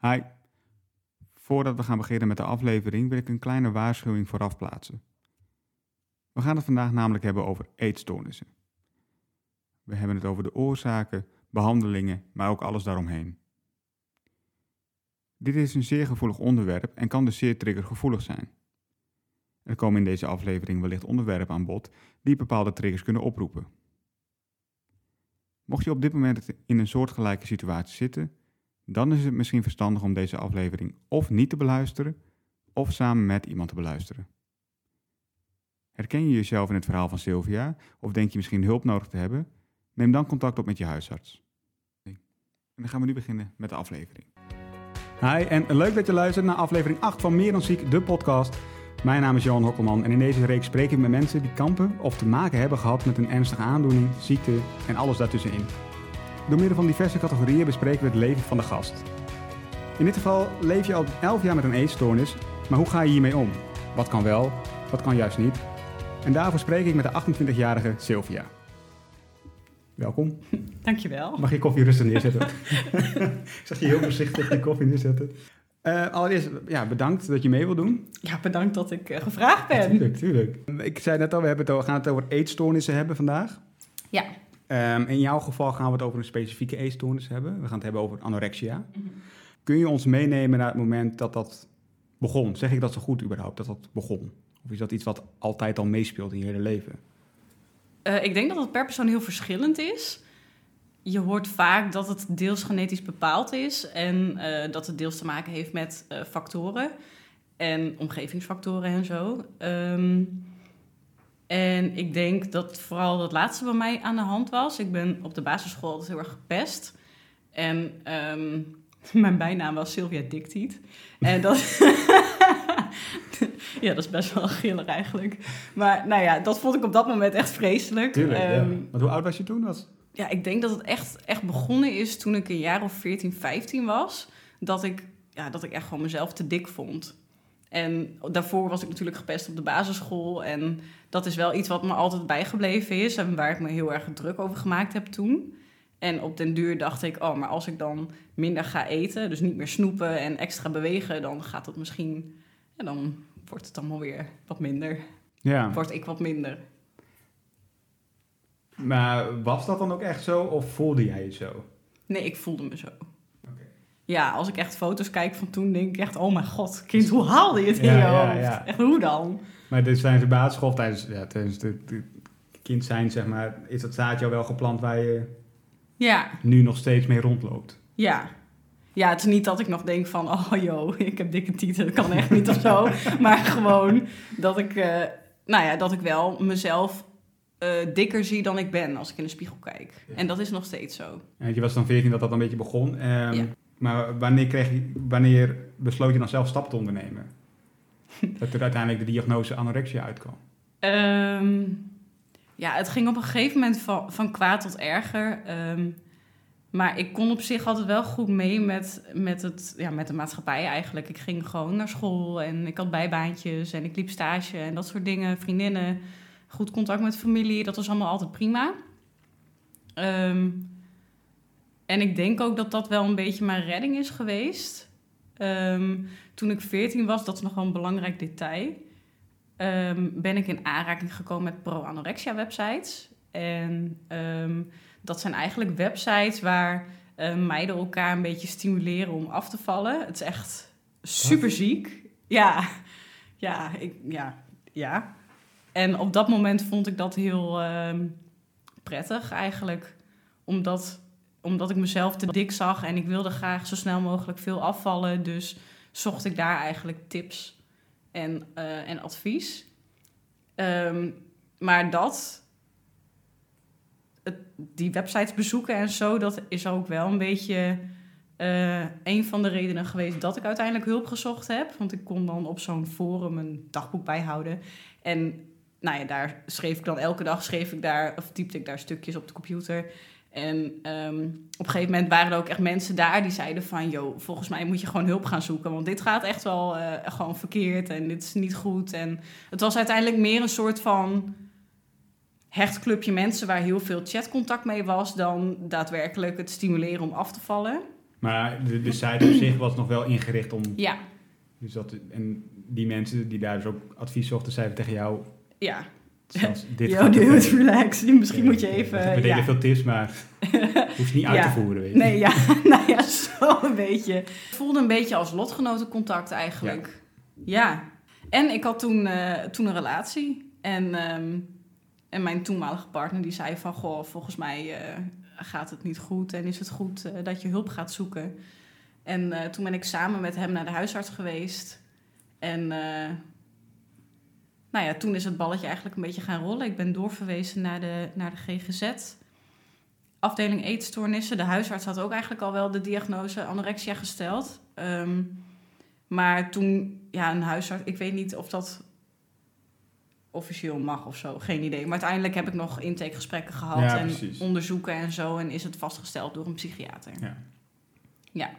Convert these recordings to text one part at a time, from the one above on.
Hi. Voordat we gaan beginnen met de aflevering wil ik een kleine waarschuwing vooraf plaatsen. We gaan het vandaag namelijk hebben over eetstoornissen. We hebben het over de oorzaken, behandelingen, maar ook alles daaromheen. Dit is een zeer gevoelig onderwerp en kan dus zeer triggergevoelig zijn. Er komen in deze aflevering wellicht onderwerpen aan bod die bepaalde triggers kunnen oproepen. Mocht je op dit moment in een soortgelijke situatie zitten, dan is het misschien verstandig om deze aflevering of niet te beluisteren, of samen met iemand te beluisteren. Herken je jezelf in het verhaal van Sylvia, of denk je misschien hulp nodig te hebben? Neem dan contact op met je huisarts. En dan gaan we nu beginnen met de aflevering. Hi, en leuk dat je luistert naar aflevering 8 van Meer dan Ziek, de podcast. Mijn naam is Johan Hokkelman en in deze reeks spreek ik met mensen die kampen of te maken hebben gehad met een ernstige aandoening, ziekte en alles daartussenin. Door middel van diverse categorieën bespreken we het leven van de gast. In dit geval leef je al 11 jaar met een eetstoornis, maar hoe ga je hiermee om? Wat kan wel, wat kan juist niet? En daarvoor spreek ik met de 28-jarige Sylvia. Welkom. Dankjewel. Mag je koffie rustig neerzetten? ik zag je heel voorzichtig de koffie neerzetten. Uh, allereerst, ja, bedankt dat je mee wil doen. Ja, bedankt dat ik uh, gevraagd ben. tuurlijk, tuurlijk. Ik zei net al, we hebben het over, gaan het over eetstoornissen hebben vandaag. Ja. Um, in jouw geval gaan we het over een specifieke eetstoornis hebben. We gaan het hebben over anorexia. Mm -hmm. Kun je ons meenemen naar het moment dat dat begon? Zeg ik dat zo goed überhaupt, dat dat begon? Of is dat iets wat altijd al meespeelt in je hele leven? Uh, ik denk dat het per persoon heel verschillend is. Je hoort vaak dat het deels genetisch bepaald is en uh, dat het deels te maken heeft met uh, factoren en omgevingsfactoren en zo. Um, en ik denk dat vooral dat laatste bij mij aan de hand was. Ik ben op de basisschool altijd heel erg gepest. En um, mijn bijnaam was Sylvia Dictiet. En dat... ja, dat is best wel gillig eigenlijk. Maar nou ja, dat vond ik op dat moment echt vreselijk. Tuurlijk, um, ja. Maar hoe oud was je toen? Was... Ja, ik denk dat het echt, echt begonnen is toen ik een jaar of 14, 15 was. Dat ik, ja, dat ik echt gewoon mezelf te dik vond. En daarvoor was ik natuurlijk gepest op de basisschool. En dat is wel iets wat me altijd bijgebleven is. En waar ik me heel erg druk over gemaakt heb toen. En op den duur dacht ik, oh, maar als ik dan minder ga eten, dus niet meer snoepen en extra bewegen, dan gaat het misschien, ja, dan wordt het allemaal weer wat minder. Ja. Word ik wat minder. Maar was dat dan ook echt zo of voelde jij je zo? Nee, ik voelde me zo. Ja, als ik echt foto's kijk van toen, denk ik echt, oh mijn god, kind, hoe haalde je het in je hoofd? Echt, hoe dan? Maar dit zijn de basisschool tijdens, ja, tijdens de, de kind zijn, zeg maar, is dat zaadje al wel geplant waar je ja. nu nog steeds mee rondloopt? Ja. Ja, het is niet dat ik nog denk van, oh joh, ik heb dikke tieten, dat kan echt niet of zo. Maar gewoon dat ik, uh, nou ja, dat ik wel mezelf uh, dikker zie dan ik ben als ik in de spiegel kijk. Ja. En dat is nog steeds zo. En je was dan 14 dat dat een beetje begon. Um, ja. Maar wanneer, kreeg je, wanneer besloot je dan zelf stappen te ondernemen? dat er uiteindelijk de diagnose anorexia uitkwam? Um, ja, het ging op een gegeven moment van, van kwaad tot erger. Um, maar ik kon op zich altijd wel goed mee met, met, het, ja, met de maatschappij eigenlijk. Ik ging gewoon naar school en ik had bijbaantjes en ik liep stage en dat soort dingen. Vriendinnen, goed contact met familie, dat was allemaal altijd prima. Um, en ik denk ook dat dat wel een beetje mijn redding is geweest. Um, toen ik 14 was, dat is nog wel een belangrijk detail, um, ben ik in aanraking gekomen met pro-anorexia websites. En um, dat zijn eigenlijk websites waar uh, meiden elkaar een beetje stimuleren om af te vallen. Het is echt super ziek. Ja, ja, ik, ja, ja. En op dat moment vond ik dat heel prettig eigenlijk. Omdat omdat ik mezelf te dik zag en ik wilde graag zo snel mogelijk veel afvallen. Dus zocht ik daar eigenlijk tips en, uh, en advies. Um, maar dat, die websites bezoeken en zo, dat is ook wel een beetje uh, een van de redenen geweest dat ik uiteindelijk hulp gezocht heb. Want ik kon dan op zo'n forum een dagboek bijhouden. En nou ja, daar schreef ik dan elke dag, schreef ik daar, of typte ik daar stukjes op de computer. En um, op een gegeven moment waren er ook echt mensen daar die zeiden van... joh, volgens mij moet je gewoon hulp gaan zoeken. Want dit gaat echt wel uh, gewoon verkeerd en dit is niet goed. En het was uiteindelijk meer een soort van hecht clubje mensen... waar heel veel chatcontact mee was... dan daadwerkelijk het stimuleren om af te vallen. Maar de, de site op zich was nog wel ingericht om... Ja, Dus dat, en die mensen die daar dus ook advies zochten, zeiden tegen jou... ja. Zelfs dit Yo, dude, relax. Misschien moet je We even... delen ja. veel tips, maar hoeft niet uit Ja. te voeren, weet je. Nee, ja, nou ja, zo een beetje. Het voelde een beetje als lotgenotencontact eigenlijk. Ja. En ik had toen, eh, toen een relatie. En, ehm, en mijn toenmalige partner die zei van... Goh, volgens mij eh, gaat het niet goed en is het goed eh, dat je hulp gaat zoeken. En toen ben ik samen met hem naar de huisarts geweest. En nou ja, toen is het balletje eigenlijk een beetje gaan rollen. Ik ben doorverwezen naar de, naar de GGZ afdeling eetstoornissen. De huisarts had ook eigenlijk al wel de diagnose anorexia gesteld. Ehm, maar toen, ja, een huisarts, ik weet niet of dat officieel mag of zo, geen idee. Maar uiteindelijk heb ik nog intakegesprekken gehad Ja, en precies. onderzoeken en zo. En is het vastgesteld door een psychiater. Ja. Ja.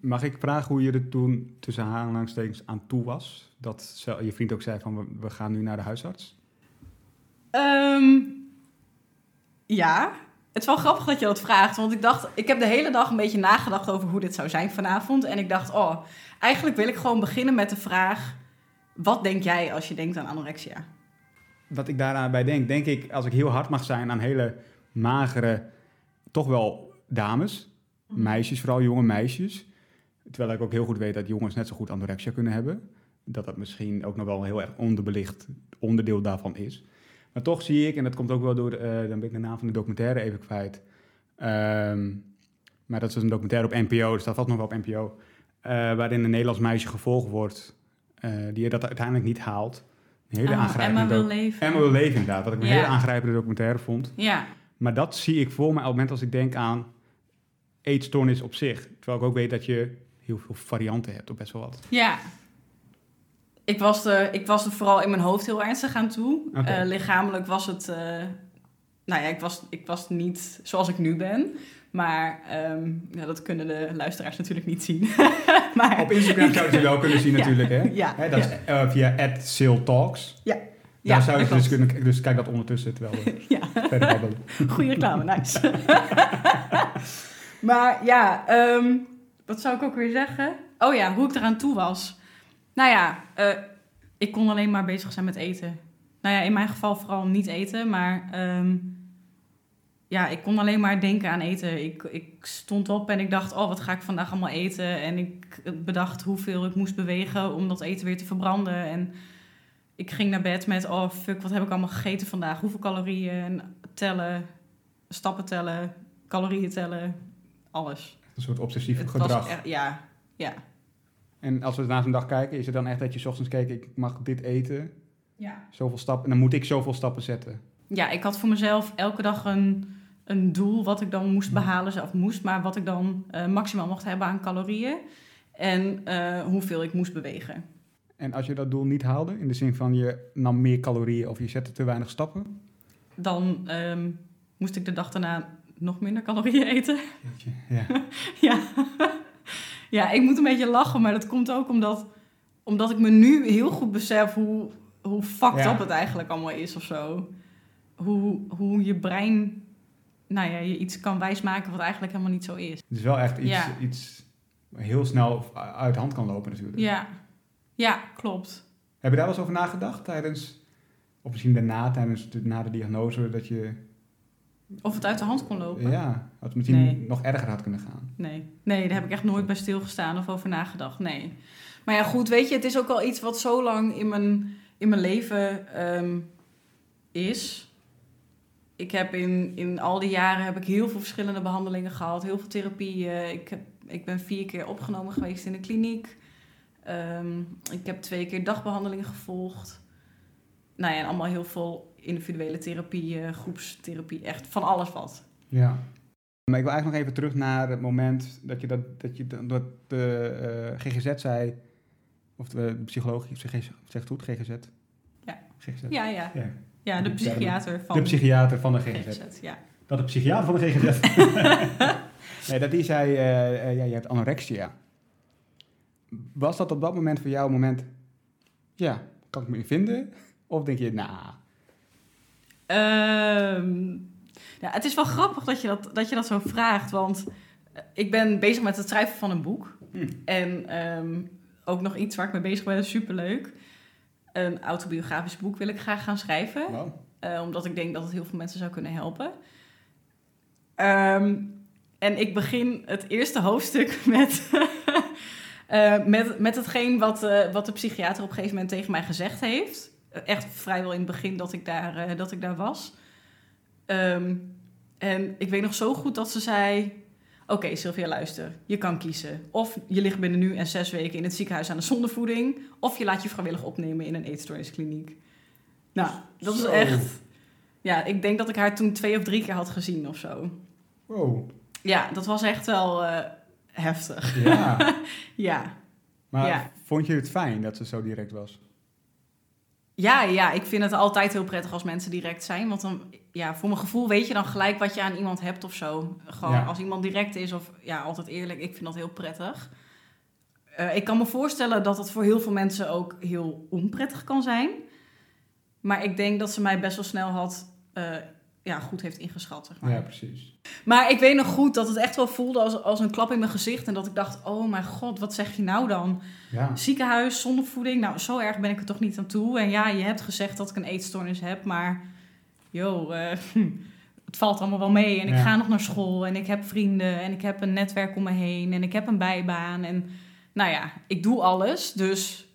Mag ik vragen hoe je er toen tussen aanhalingstekens aan toe was? Dat je vriend ook zei van, we, gaan nu naar de huisarts. Ehm, ja, het is wel grappig dat je dat vraagt. Want ik dacht, ik heb de hele dag een beetje nagedacht over hoe dit zou zijn vanavond. En ik dacht, oh, eigenlijk wil ik gewoon beginnen met de vraag: wat denk jij als je denkt aan anorexia? Wat ik daaraan bij denk, denk ik, als ik heel hard mag zijn aan hele magere, toch wel dames, meisjes, vooral jonge meisjes. Terwijl ik ook heel goed weet dat jongens net zo goed anorexia kunnen hebben. Dat dat misschien ook nog wel een heel erg onderbelicht onderdeel daarvan is. Maar toch zie ik, en dat komt ook wel door, eh, dan ben ik de naam van de documentaire even kwijt. Ehm, maar dat is een documentaire op NPO, dus dat valt nog wel op NPO. eh, waarin een Nederlands meisje gevolgd wordt, eh, die dat uiteindelijk niet haalt. Een hele Oh, aangrijpende Emma wil leven. Emma wil leven inderdaad, wat ik een hele aangrijpende documentaire vond. Ja, Maar dat zie ik voor me op het moment als ik denk aan eetstoornis op zich. Terwijl ik ook weet dat je heel veel varianten hebt, of best wel wat. ja. Ik was, er, ik was er vooral in mijn hoofd heel ernstig aan toe. Eh, lichamelijk was het... eh, nou ja, ik was, ik was niet zoals ik nu ben. Maar ehm, ja, dat kunnen de luisteraars natuurlijk niet zien. maar, Op Instagram zouden ze wel kunnen zien Ja. natuurlijk, hè? Ja, Hè, dat is eh, via @saletalks. Ja. Daar Ja, zou je dus kunnen... Dus kijk dat ondertussen terwijl we Ja. verder babbelen. Goeie reclame, nice. maar ja, ehm, wat zou ik ook weer zeggen? Oh ja, hoe ik eraan toe was. Nou ja, eh, ik kon alleen maar bezig zijn met eten. Nou ja, in mijn geval vooral niet eten, maar ehm, ja, ik kon alleen maar denken aan eten. Ik, ik stond op en ik dacht, oh, wat ga ik vandaag allemaal eten? En ik bedacht hoeveel ik moest bewegen om dat eten weer te verbranden. En ik ging naar bed met, oh fuck, wat heb ik allemaal gegeten vandaag? Hoeveel calorieën? En tellen, stappen tellen, calorieën tellen, alles. Een soort obsessief Het gedrag. was ja, ja. En als we na zo'n dag kijken, is het dan echt dat je 's ochtends kijkt, ik mag dit eten, ja. zoveel stappen, en dan moet ik zoveel stappen zetten. Ja, ik had voor mezelf elke dag een, een doel wat ik dan moest behalen, zelf moest, maar wat ik dan eh, maximaal mocht hebben aan calorieën en eh, hoeveel ik moest bewegen. En als je dat doel niet haalde, in de zin van je nam meer calorieën of je zette te weinig stappen, Dan ehm, moest ik de dag daarna nog minder calorieën eten. Ja. Ja. Ja, ik moet een beetje lachen, maar dat komt ook omdat, omdat ik me nu heel goed besef hoe, hoe fucked Ja. up het eigenlijk allemaal is of zo. Hoe, hoe je brein nou ja, je iets kan wijsmaken wat eigenlijk helemaal niet zo is. Het is wel echt iets, Ja. iets heel snel uit de hand kan lopen natuurlijk. Ja, ja klopt. Heb je daar wel eens over nagedacht tijdens, of misschien daarna, tijdens de, na de diagnose, dat je, Of het uit de hand kon lopen? ja, dat het misschien Nee. nog erger had kunnen gaan? Nee. nee, daar heb ik echt nooit bij stilgestaan of over nagedacht. Nee. Maar ja, goed, weet je, het is ook al iets wat zo lang in mijn, in mijn leven ehm, is. Ik heb in, in al die jaren heb ik heel veel verschillende behandelingen gehad, heel veel therapieën. Ik, heb, ik ben vier keer opgenomen geweest in de kliniek. Ehm, ik heb twee keer dagbehandelingen gevolgd. Nou ja, en allemaal heel veel individuele therapieën, groepstherapie, echt van alles wat. Ja. Maar ik wil eigenlijk nog even terug naar het moment dat je dat, dat, je, dat de eh, GGZ zei, of de psycholoog, zeg, zeg het goed, GGZ? Ja. GGZ. Ja, ja. Ja. Ja, de psychiater van De psychiater van de GGZ. GGZ. Ja. Dat de psychiater van de GGZ. nee, dat die zei, eh, eh, ja, je hebt anorexia. Was dat op dat moment voor jou een moment, ja, kan ik me in vinden? Of denk je, nou, ja, het is wel grappig dat je dat, dat je dat zo vraagt, want ik ben bezig met het schrijven van een boek. Hm. En ehm, ook nog iets waar ik mee bezig ben, is superleuk. Een autobiografisch boek wil ik graag gaan schrijven. Wow. Eh, omdat ik denk dat het heel veel mensen zou kunnen helpen. Ehm, en ik begin het eerste hoofdstuk met, eh, met, met hetgeen wat, eh, wat de psychiater op een gegeven moment tegen mij gezegd heeft. Echt vrijwel in het begin dat ik daar, eh, dat ik daar was. Ehm, en ik weet nog zo goed dat ze zei... Oké, Sylvia, luister. Je kan kiezen. Of je ligt binnen nu en zes weken in het ziekenhuis aan de zondevoeding... of je laat je vrijwillig opnemen in een eetstoorniskliniek. Nou, dat is echt... Ja, ik denk dat ik haar toen twee of drie keer had gezien of zo. Wow. Ja, dat was echt wel eh, heftig. Ja. Ja. Maar Ja. vond je het fijn dat ze zo direct was? Ja, ja, ik vind het altijd heel prettig als mensen direct zijn. Want dan, ja, voor mijn gevoel weet je dan gelijk wat je aan iemand hebt of zo. Gewoon Ja. als iemand direct is of ja, altijd eerlijk. Ik vind dat heel prettig. Eh, ik kan me voorstellen dat het voor heel veel mensen ook heel onprettig kan zijn. Maar ik denk dat ze mij best wel snel had, eh, ja, goed heeft ingeschat. Zeg maar. Ja, precies. Maar ik weet nog goed dat het echt wel voelde als, als een klap in mijn gezicht. En dat ik dacht, oh mijn god, wat zeg je nou dan? Ja. Ziekenhuis, zonder voeding. Nou, zo erg ben ik er toch niet aan toe. En ja, je hebt gezegd dat ik een eetstoornis heb, maar... Yo, eh, het valt allemaal wel mee. En ik Ja. ga nog naar school en ik heb vrienden en ik heb een netwerk om me heen en ik heb een bijbaan. En nou ja, ik doe alles, dus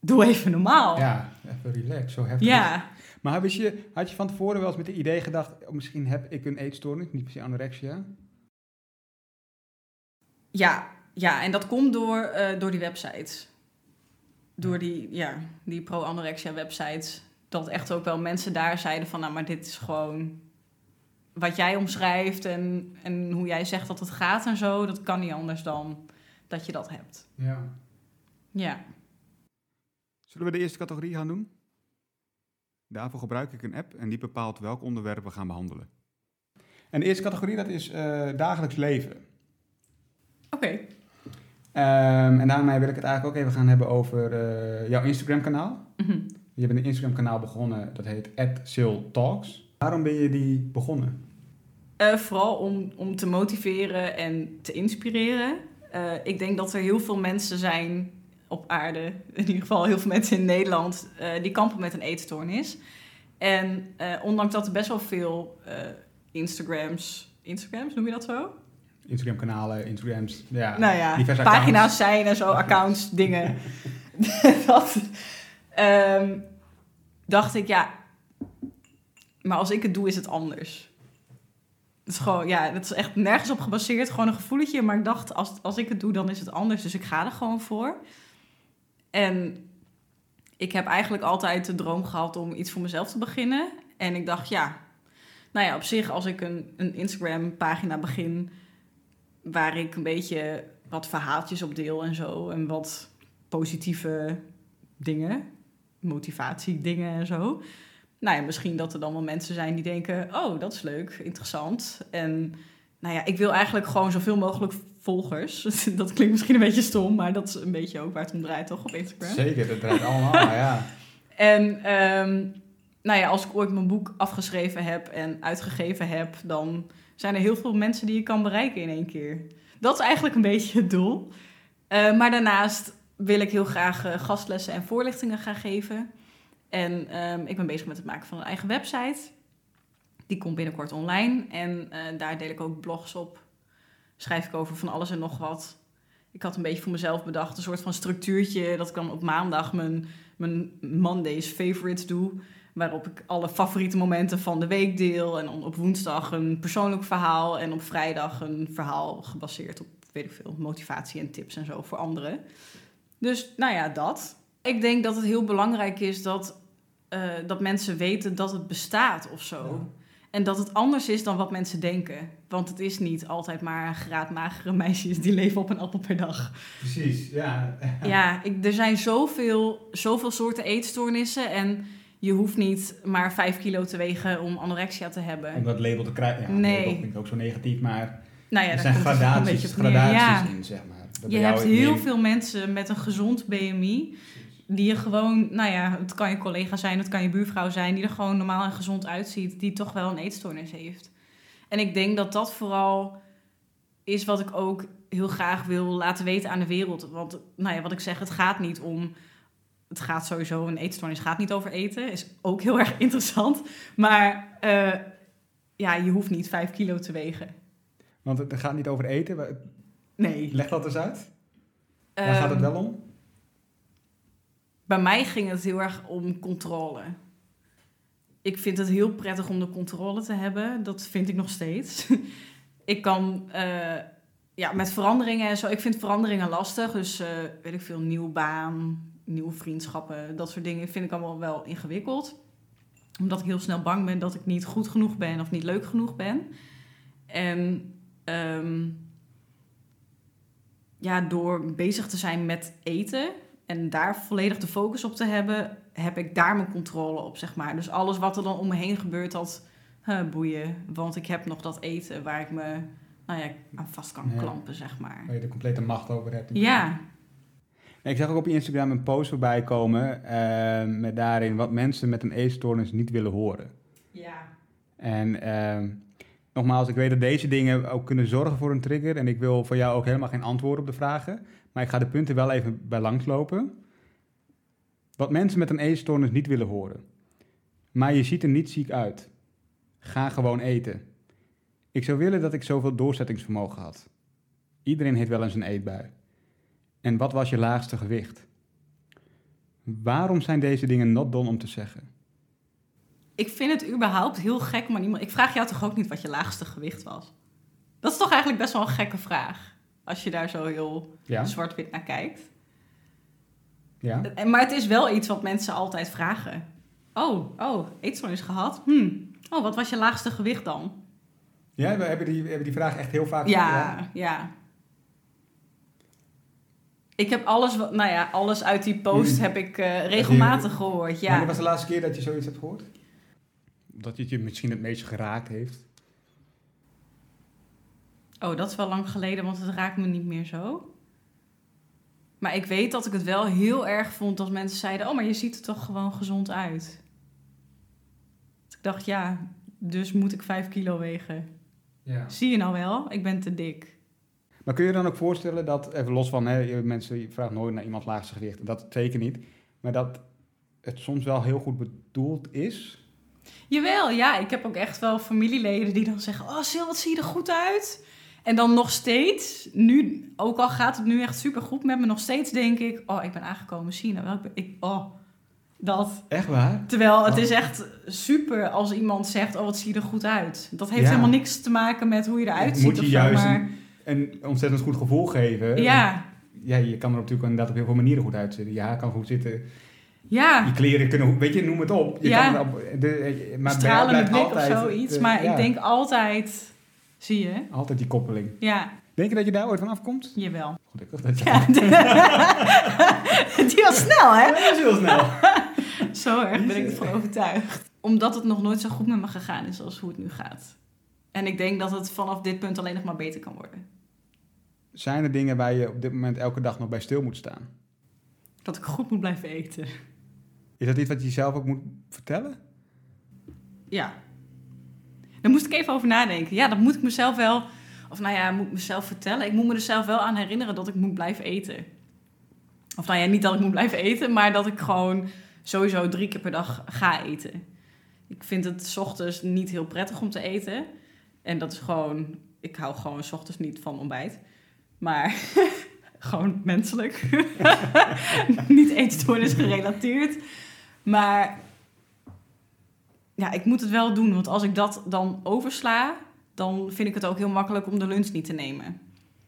doe even normaal. Ja, even relax, zo heftig. Ja. Maar wist je, had je van tevoren wel eens met het idee gedacht, oh, misschien heb ik een eetstoornis, niet per se anorexia? Ja, ja, en dat komt door, eh, door die websites. Door die, ja, die pro-anorexia websites. Dat echt ook wel mensen daar zeiden van... nou, maar dit is gewoon wat jij omschrijft... en, en hoe jij zegt dat het gaat en zo... dat kan niet anders dan dat je dat hebt. Ja. Ja. Zullen we de eerste categorie gaan doen? Daarvoor gebruik ik een app en die bepaalt welk onderwerp we gaan behandelen. En de eerste categorie, dat is eh, dagelijks leven. Oké. Ehm, en daarmee wil ik het eigenlijk ook even gaan hebben over eh, jouw Instagram-kanaal. Mhm. Je bent een Instagram-kanaal begonnen, dat heet @siltalks. Waarom ben je die begonnen? Eh, vooral om, om te motiveren en te inspireren. Eh, ik denk dat er heel veel mensen zijn op aarde, in ieder geval heel veel mensen in Nederland, eh, die kampen met een eetstoornis. En eh, ondanks dat er best wel veel eh, Instagrams, Instagrams noem je dat zo? Instagram-kanalen, Instagrams, ja, nou ja, diverse pagina's accounts. zijn en zo, accounts, dingen. dat, ehm, dacht ik, ja, maar als ik het doe, is het anders. Het is gewoon, ja, het is echt nergens op gebaseerd, gewoon een gevoeletje. Maar ik dacht, als, als ik het doe, dan is het anders. Dus ik ga er gewoon voor. En ik heb eigenlijk altijd de droom gehad om iets voor mezelf te beginnen. En ik dacht, ja, nou ja, op zich, als ik een, een Instagram-pagina begin waar ik een beetje wat verhaaltjes op deel en zo. En wat positieve dingen, motivatie dingen en zo. Nou ja, misschien dat er dan wel mensen zijn die denken, oh, dat is leuk, interessant. En nou ja, ik wil eigenlijk gewoon zoveel mogelijk volgers. Dat klinkt misschien een beetje stom, maar dat is een beetje ook waar het om draait, toch, op Instagram? Zeker, dat draait allemaal, ja. En ehm, nou ja, als ik ooit mijn boek afgeschreven heb en uitgegeven heb, dan zijn er heel veel mensen die je kan bereiken in één keer. Dat is eigenlijk een beetje het doel. Eh, maar daarnaast wil ik heel graag eh, gastlessen en voorlichtingen gaan geven. En ehm, ik ben bezig met het maken van een eigen website. Die komt binnenkort online. En eh, daar deel ik ook blogs op. Schrijf ik over van alles en nog wat. Ik had een beetje voor mezelf bedacht, een soort van structuurtje. Dat ik dan op maandag mijn, mijn Mondays favorites doe. Waarop ik alle favoriete momenten van de week deel. En op woensdag een persoonlijk verhaal. En op vrijdag een verhaal gebaseerd op, weet ik veel, motivatie en tips en zo voor anderen. Dus nou ja, dat. Ik denk dat het heel belangrijk is dat, eh, dat mensen weten dat het bestaat of zo. En dat het anders is dan wat mensen denken. Want het is niet altijd maar graadmagere meisjes die leven op een appel per dag. Precies, ja. Ja, ik, er zijn zoveel, zoveel soorten eetstoornissen. En je hoeft niet maar 5 kilo te wegen om anorexia te hebben. Om dat label te krijgen. Ja, Nee. label vind ik ook zo negatief, maar Nou ja, er zijn gradaties, gradaties Ja. in, zeg maar. Dat Je hebt heel veel mensen met een gezond BMI. Die je gewoon, nou ja, het kan je collega zijn, het kan je buurvrouw zijn, die er gewoon normaal en gezond uitziet, die toch wel een eetstoornis heeft. En ik denk dat dat vooral is wat ik ook heel graag wil laten weten aan de wereld. Want nou ja, wat ik zeg, het gaat niet om. Het gaat sowieso, een eetstoornis gaat niet over eten. Is ook heel erg interessant. Maar eh, ja, je hoeft niet vijf kilo te wegen. Want het gaat niet over eten. Nee. Leg dat eens uit. Waar gaat het Ehm, wel om? Bij mij ging het heel erg om controle. Ik vind het heel prettig om de controle te hebben. Dat vind ik nog steeds. ik kan eh, ja, met veranderingen en zo. Ik vind veranderingen lastig. Dus eh, weet ik veel, nieuwe baan, nieuwe vriendschappen, dat soort dingen vind ik allemaal wel ingewikkeld. Omdat ik heel snel bang ben dat ik niet goed genoeg ben of niet leuk genoeg ben. En ehm, ja, door bezig te zijn met eten en daar volledig de focus op te hebben, heb ik daar mijn controle op, zeg maar. Dus alles wat er dan om me heen gebeurt, dat huh, boeien. Want ik heb nog dat eten waar ik me nou ja, aan vast kan Ja. klampen, zeg maar. Waar je de complete macht over hebt. Ja, Ik zag ook op je Instagram een post voorbij komen eh, met daarin wat mensen met een eetstoornis niet willen horen. ja. En ehm, nogmaals, ik weet dat deze dingen ook kunnen zorgen voor een trigger. En ik wil voor jou ook helemaal geen antwoord op de vragen. Maar ik ga de punten wel even bij langslopen. Wat mensen met een eetstoornis niet willen horen. Maar je ziet er niet ziek uit. Ga gewoon eten. Ik zou willen dat ik zoveel doorzettingsvermogen had. Iedereen heeft wel eens een eetbui. En wat was je laagste gewicht? Waarom zijn deze dingen not done om te zeggen? Ik vind het überhaupt heel gek, maar niemand... Ik vraag jou toch ook niet wat je laagste gewicht was? Dat is toch eigenlijk best wel een gekke vraag. Als je daar zo heel Ja? zwart-wit naar kijkt. Ja? Maar het is wel iets wat mensen altijd vragen. Oh, oh, eetstoornis gehad? Hm. Oh, wat was je laagste gewicht dan? Ja, we hebben die, we hebben die vraag echt heel vaak Ja, ja. Ik heb alles, wat- nou ja, alles uit die post Mm. heb ik eh, regelmatig gehoord. Wanneer Ja. was de laatste keer dat je zoiets hebt gehoord? Dat het je misschien het meest geraakt heeft. Oh, dat is wel lang geleden, want het raakt me niet meer zo. Maar ik weet dat ik het wel heel erg vond als mensen zeiden: Oh, maar je ziet er toch gewoon gezond uit. Dus ik dacht, ja, dus moet ik vijf kilo wegen. Ja. Zie je nou wel? Ik ben te dik. Maar kun je dan ook voorstellen dat, even los van, hè, je- mensen je vraagt nooit naar iemands laagste gewicht, dat zeker niet, maar dat het soms wel heel goed bedoeld is? Jawel, ja, ik heb ook echt wel familieleden die dan zeggen: Oh, Sil, wat zie je er goed uit? En dan nog steeds, nu, ook al gaat het nu echt super goed met me, nog steeds denk ik: Oh, ik ben aangekomen, je nou wel? Ik oh, dat. Echt waar? Terwijl het Oh. is echt super als iemand zegt: Oh, wat zie je er goed uit? Dat heeft Ja. helemaal niks te maken met hoe je eruit Moet ziet. je of juist maar Een ontzettend goed gevoel geven. ja, Ja, je kan er natuurlijk inderdaad op heel veel manieren goed uitzitten. Je haar kan goed zitten, ja, je kleren kunnen weet je, noem het op. Je Ja. kan erop- de, maar stralende blik of altijd, zoiets. eh, maar ja, ik denk altijd: Zie je? Altijd die koppeling. Ja, Denk je dat je daar ooit van afkomt? jawel. Gelukkig dat je... Ja, die was snel, hè? dat is heel snel. Zo erg ben ik ervan overtuigd. Omdat het nog nooit zo goed met me gegaan is als hoe het nu gaat. En ik denk dat het vanaf dit punt alleen nog maar beter kan worden. Zijn er dingen waar je op dit moment elke dag nog bij stil moet staan? Dat ik goed moet blijven eten. Is dat iets wat je jezelf ook moet vertellen? Ja. Daar moest ik even over nadenken. Ja, dat moet ik mezelf wel... Of nou ja, moet ik mezelf vertellen. Ik moet me er zelf wel aan herinneren dat ik moet blijven eten. Of nou ja, niet dat ik moet blijven eten, maar dat ik gewoon sowieso drie keer per dag ga eten. Ik vind het 's ochtends niet heel prettig om te eten. En dat is gewoon... Ik hou gewoon 's ochtends niet van ontbijt. Maar gewoon menselijk. niet eetstoornis gerelateerd. Maar ja, ik moet het wel doen. Want als ik dat dan oversla, dan vind ik het ook heel makkelijk om de lunch niet te nemen.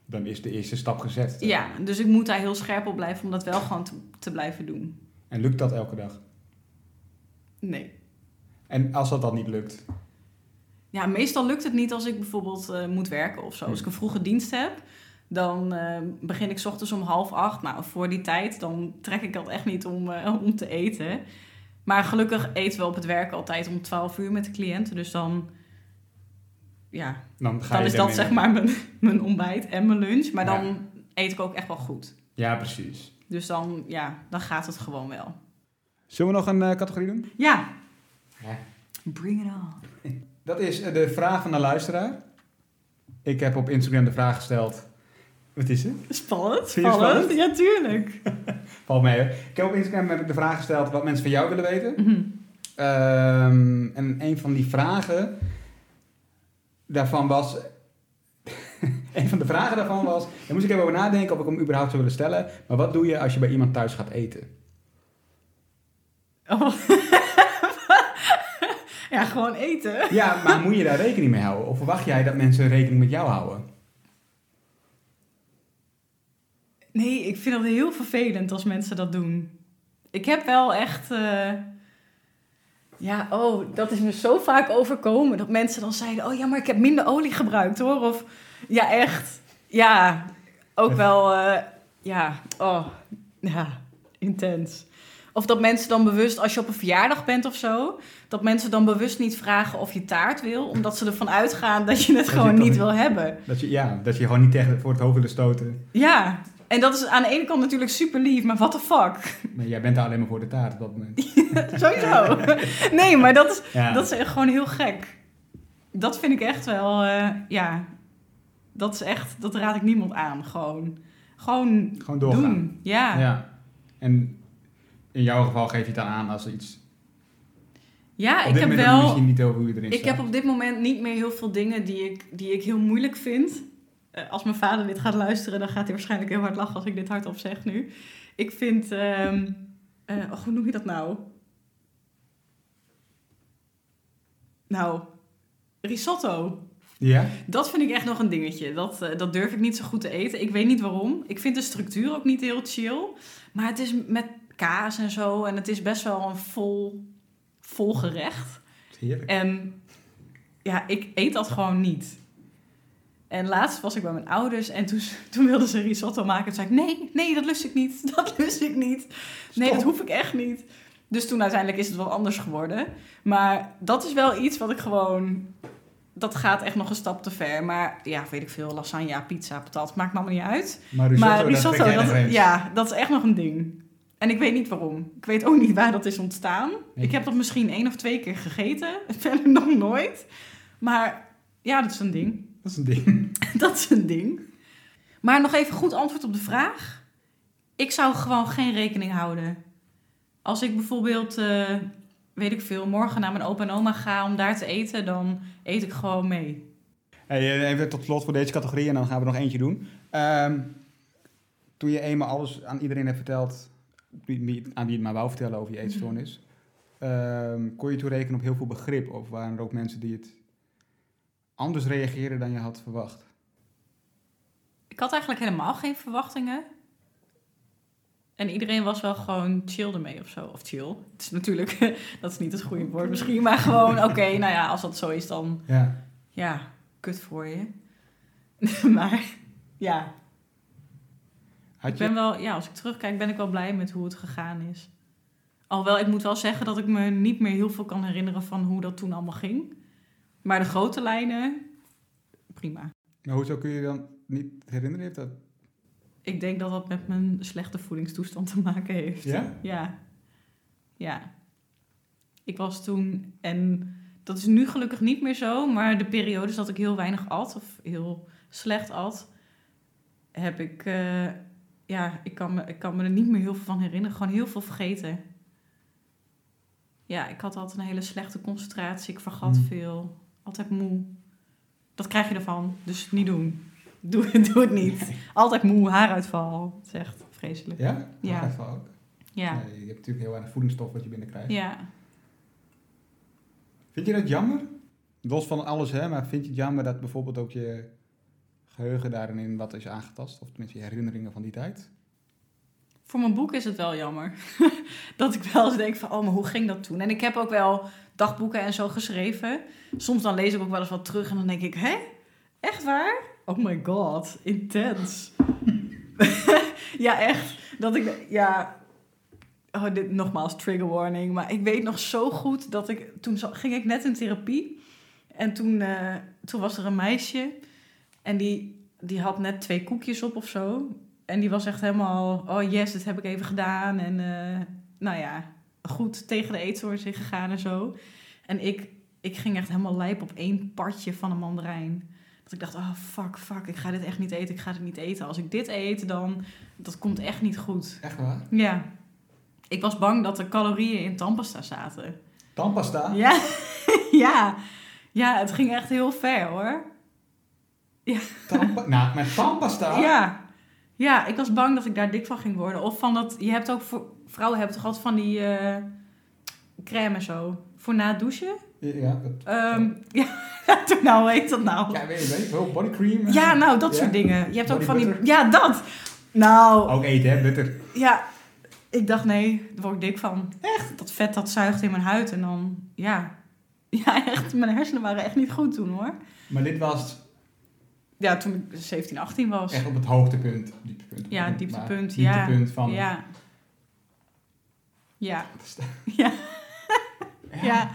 Dan is de eerste stap gezet. Ja, dus ik moet daar heel scherp op blijven om dat wel gewoon te, te blijven doen. En lukt dat elke dag? Nee. En als dat dan niet lukt? Ja, meestal lukt het niet als ik bijvoorbeeld eh, moet werken of zo. Als ik een vroege dienst heb, dan eh, begin ik 's ochtends om half acht. Nou, voor die tijd, dan trek ik dat echt niet om, eh, om te eten. Maar gelukkig eten we op het werk altijd om 12 uur met de cliënten. Dus dan, ja, Dan, ga dan je is dat in- zeg maar mijn, mijn ontbijt en mijn lunch. Maar Ja. dan eet ik ook echt wel goed. Ja, precies. Dus dan, ja, dan gaat het gewoon wel. Zullen we nog een eh, categorie doen? Ja. Ja. Bring it on. Dat is eh, de vraag van de luisteraar. Ik heb op Instagram de vraag gesteld. Wat is het? Spannend, spannend. spannend? Ja, tuurlijk. Valt mee. hè? Ik heb op Instagram heb ik de vraag gesteld wat mensen van jou willen weten. Mhm. Ehm, en een van die vragen daarvan was. een van de vragen daarvan was. Daar moest ik even over nadenken of ik hem überhaupt zou willen stellen. Maar wat doe je als je bij iemand thuis gaat eten? Oh. ja, gewoon eten. Ja, maar moet je daar rekening mee houden? Of verwacht jij dat mensen rekening met jou houden? Nee, ik vind dat heel vervelend als mensen dat doen. Ik heb wel echt. eh, Ja, oh, dat is me zo vaak overkomen. Dat mensen dan zeiden: Oh ja, maar ik heb minder olie gebruikt hoor. Of ja, echt. Ja, ook wel. eh, ja, oh, ja, intens. Of dat mensen dan bewust, als je op een verjaardag bent of zo, dat mensen dan bewust niet vragen of je taart wil, omdat ze ervan uitgaan dat je het gewoon niet- wil hebben. Dat je, ja, dat je gewoon niet tegen voor het hoofd willen stoten. Ja, en dat is aan de ene kant natuurlijk super lief, maar what the fuck? Maar jij bent daar alleen maar voor de taart op dat moment. Sowieso. Nee, maar dat is, Ja. dat is echt gewoon heel gek. Dat vind ik echt wel, eh, ja, dat is echt, dat raad ik niemand aan. Gewoon, gewoon Gewoon doorgaan. doen. Ja. Ja. En in jouw geval geef je het dan aan als er iets... Ja, ik heb wel, niet over hoe je erin ik staat. heb op dit moment niet meer heel veel dingen die ik, die ik heel moeilijk vind. Eh, als mijn vader dit gaat luisteren, dan gaat hij waarschijnlijk heel hard lachen als ik dit hardop zeg nu. Ik vind, oh, hoe noem je dat nou? Nou, risotto. Ja? Dat vind ik echt nog een dingetje. Dat, eh, dat durf ik niet zo goed te eten. Ik weet niet waarom. Ik vind de structuur ook niet heel chill. Maar het is met kaas en zo. En het is best wel een vol, vol gerecht. Heerlijk. En ja, ik eet dat gewoon niet. En laatst was ik bij mijn ouders en toen, toen wilden ze risotto maken. Toen zei ik, nee, nee, dat lust ik niet. Dat lust ik niet. Nee, dat hoef ik echt niet. Dus toen uiteindelijk is het wel anders geworden. Maar dat is wel iets wat ik gewoon... Dat gaat echt nog een stap te ver. Maar ja, weet ik veel, lasagne, pizza, patat, maakt me allemaal niet uit. Maar risotto, maar risotto, dat, ja, dat is echt nog een ding. En ik weet niet waarom. Ik weet ook niet waar dat is ontstaan. Nee. Ik heb dat misschien één of twee keer gegeten. Verder nog nooit. Maar ja, dat is een ding. Dat is een ding. Dat is een ding. Maar nog even goed antwoord op de vraag. Ik zou gewoon geen rekening houden. Als ik bijvoorbeeld, eh, weet ik veel, morgen naar mijn opa en oma ga om daar te eten, dan eet ik gewoon mee. Hey, eh, even tot slot voor deze categorie en dan gaan we nog eentje doen. Ehm, toen je eenmaal alles aan iedereen hebt verteld, aan wie het maar wou vertellen over je eetstoornis, ehm, kon je toen rekenen op heel veel begrip? Of waren er ook mensen die het anders reageren dan je had verwacht? Ik had eigenlijk helemaal geen verwachtingen. En iedereen was wel gewoon chill ermee of zo. Of chill. Het is natuurlijk, dat is niet het goede woord misschien. Maar gewoon, oké, nou ja, als dat zo is, dan Ja. ja, kut voor je. maar ja, Had ik je, ben wel, ja, als ik terugkijk, ben ik wel blij met hoe het gegaan is. Alhoewel, ik moet wel zeggen dat ik me niet meer heel veel kan herinneren van hoe dat toen allemaal ging. Maar de grote lijnen, prima. maar hoezo kun je je dan niet herinneren? Heeft dat... Ik denk dat dat met mijn slechte voedingstoestand te maken heeft. Ja? Ja. Ja. Ik was toen, en dat is nu gelukkig niet meer zo, maar de periodes dat ik heel weinig at of heel slecht at, heb ik, eh, ja, ik kan, me, ik kan me er niet meer heel veel van herinneren. Gewoon heel veel vergeten. Ja, ik had altijd een hele slechte concentratie. Ik vergat Hmm. veel. Altijd moe. Dat krijg je ervan. Dus niet doen. Doe, doe het niet. Altijd moe, haaruitval. Het is echt vreselijk. Ja? Ja. Haaruitval ook? Ja. Ja, je hebt natuurlijk heel weinig voedingsstof wat je binnenkrijgt. Ja. Vind je dat jammer? Los van alles, hè, maar vind je het jammer dat bijvoorbeeld ook je geheugen daarin wat is aangetast? Of tenminste je herinneringen van die tijd? Voor mijn boek is het wel jammer. dat ik wel eens denk van, oh, maar hoe ging dat toen? En ik heb ook wel dagboeken en zo geschreven. Soms dan lees ik ook wel eens wat terug en dan denk ik, hè? Echt waar? Oh my god, intens. ja, echt. Dat ik, ja... Oh, dit nogmaals, trigger warning. Maar ik weet nog zo goed dat ik... Toen ging ik net in therapie. En toen, eh, toen was er een meisje. En die, die had net twee koekjes op of zo. En die was echt helemaal... Oh yes, dit heb ik even gedaan. En eh, nou ja, goed tegen de eetstoornis in gegaan en zo. En ik, ik ging echt helemaal lijp op één partje van een mandarijn. Dat ik dacht, oh fuck, fuck, ik ga dit echt niet eten, ik ga dit niet eten. Als ik dit eet, dan, dat komt echt niet goed. Echt waar? Ja. Ik was bang dat er calorieën in tandpasta zaten. Tandpasta? Ja, ja. Ja, het ging echt heel ver hoor. Tandpa nou, met tandpasta? Ja. Ja, ik was bang dat ik daar dik van ging worden. Of van dat, je hebt ook voor, vrouwen hebben toch altijd van die eh, crème en zo. Voor na het douchen. Ja, dat, Ehm ja, toen nou, hoe heet dat nou? ja weet je, weet je wel, bodycream. Ja, nou, dat Ja. soort dingen. Je hebt ook van die... Ja, dat! Nou, Ook eten, hè, butter. ja. Ik dacht, nee, daar word ik dik van. Echt? Dat vet, dat zuigt in mijn huid. En dan, ja. Ja, echt. Mijn hersenen waren echt niet goed toen, hoor. Maar dit was Ja, toen ik 17, 18 was. echt op het hoogtepunt. Dieptepunt. Ja, Maar dieptepunt, ja. Dieptepunt van... Ja. Ja. Ja. Ja.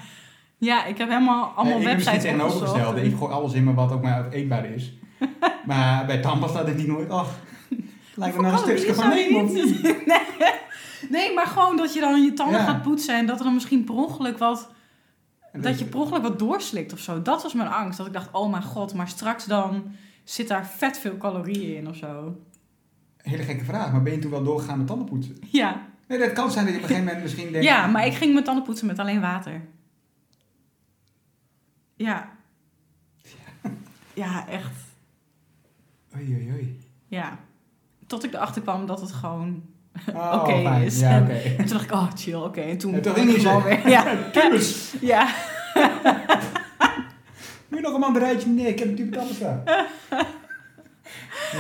Ja, ik heb helemaal allemaal Nee, ik heb websites misschien tegenovergestelde. Ik gooi alles in me wat ook maar eetbaar is. maar bij tandpasta denk ik nooit, ach, lijkt me nou een stukje van niet? nee. nee, maar gewoon dat je dan je tanden Ja. gaat poetsen en dat er dan misschien per ongeluk wat... Dat je per ongeluk wat doorslikt of zo. Dat was mijn angst. Dat ik dacht, oh mijn god, maar straks dan zit daar vet veel calorieën in of zo. Hele gekke vraag, maar ben je toen wel doorgegaan met tanden poetsen? Ja. Nee, dat kan zijn dat je op een gegeven moment misschien denkt... Ja, maar ik ging mijn tanden poetsen met alleen water. Ja. Ja, echt. Oei, oei, oei. Ja. Tot ik erachter kwam dat het gewoon Oh, oké is. Ja, En- toen dacht ik, oh chill, oké. En toen En toen ging ik gewoon weer. Ja. Kubus, ja. je nog een mandarijntje? Nee, ik heb een tube tandpasta.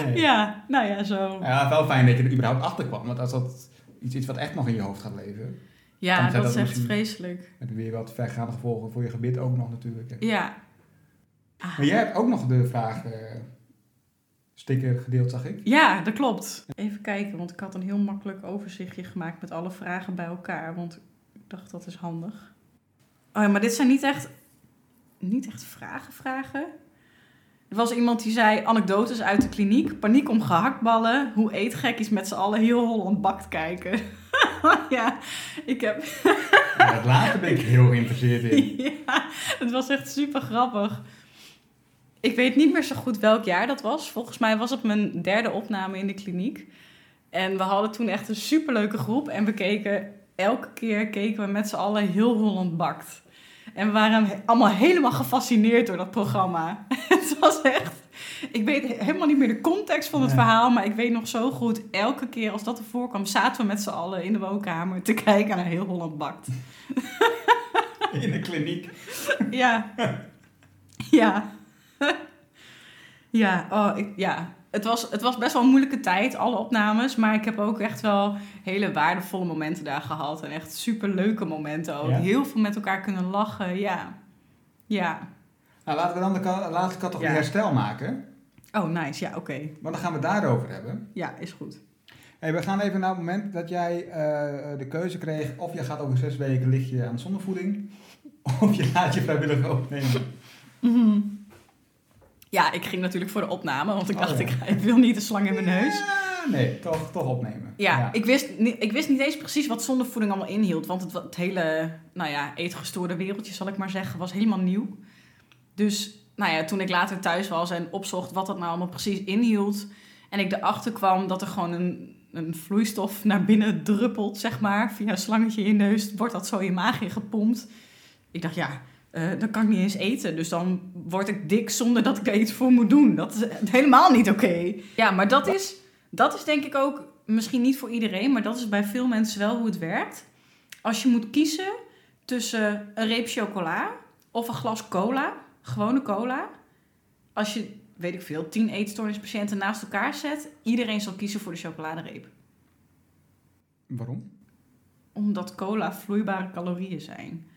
Nee. Ja, nou ja, zo. Ja, wel fijn dat je er überhaupt achter kwam. Want als dat iets is wat echt nog in je hoofd gaat leven... Ja, dat is echt vreselijk. heb je weer wat vergaande gevolgen voor je gebit ook nog natuurlijk. Ja. Ah. Maar jij hebt ook nog de vraag eh, sticker gedeeld, zag ik. Ja, dat klopt. Even kijken, want ik had een heel makkelijk overzichtje gemaakt met alle vragen bij elkaar. Want ik dacht, dat is handig. Oh ja, maar dit zijn niet echt, niet echt vragen, vragen. Er was iemand die zei, anekdotes uit de kliniek. Paniek om gehaktballen. Hoe eetgekkies met z'n allen heel Holland bakt kijken. ja, ik heb... Ja, het laatste ben ik heel geïnteresseerd in. ja, het was echt super grappig. Ik weet niet meer zo goed welk jaar dat was. Volgens mij was het mijn derde opname in de kliniek. En we hadden toen echt een superleuke groep. En we keken, elke keer keken we met z'n allen heel Holland bakt. En we waren allemaal helemaal gefascineerd door dat programma. het was echt... Ik weet he- helemaal niet meer de context van het Nee. verhaal, maar ik weet nog zo goed, elke keer als dat ervoor kwam, zaten we met z'n allen in de woonkamer te kijken naar heel Holland bakt. In de kliniek. Ja. Ja. ja, oh, ik, ja. Het was, het was best wel een moeilijke tijd, alle opnames. Maar ik heb ook echt wel hele waardevolle momenten daar gehad. En echt super leuke momenten ook. Ja? Heel veel met elkaar kunnen lachen, ja. Ja. Nou, laten we dan de laatste categorie Ja. herstel maken. Oh, nice. Ja, oké. Want dan gaan we het daarover hebben. Ja, is goed. Hey, we gaan even naar het moment dat jij eh, de keuze kreeg... of je gaat over zes weken lig je aan zondevoeding... of je laat je vrijwillig opnemen. Mhm. Ja, ik ging natuurlijk voor de opname. Want ik Oh, dacht, ja. ik, ik wil niet de slang in mijn neus. Ja, nee, toch, toch opnemen. Ja, Ik, wist, ik wist niet eens precies wat zondevoeding allemaal inhield. Want het, het hele, nou ja, eetgestoorde wereldje, zal ik maar zeggen, was helemaal nieuw. Dus, nou ja, toen ik later thuis was en opzocht wat dat nou allemaal precies inhield... en ik erachter kwam dat er gewoon een, een vloeistof naar binnen druppelt, zeg maar... via een slangetje in je neus, wordt dat zo in je maag ingepompt. Ik dacht, ja, eh, dan kan ik niet eens eten. Dus dan word ik dik zonder dat ik er iets voor moet doen. Dat is helemaal niet oké. Ja, maar dat is, dat is denk ik ook misschien niet voor iedereen, maar dat is bij veel mensen wel hoe het werkt. Als je moet kiezen tussen een reep chocola of een glas cola, gewone cola. Als je, weet ik veel, tien eetstoornispatiënten naast elkaar zet, iedereen zal kiezen voor de chocoladereep. Waarom? Omdat cola vloeibare calorieën zijn.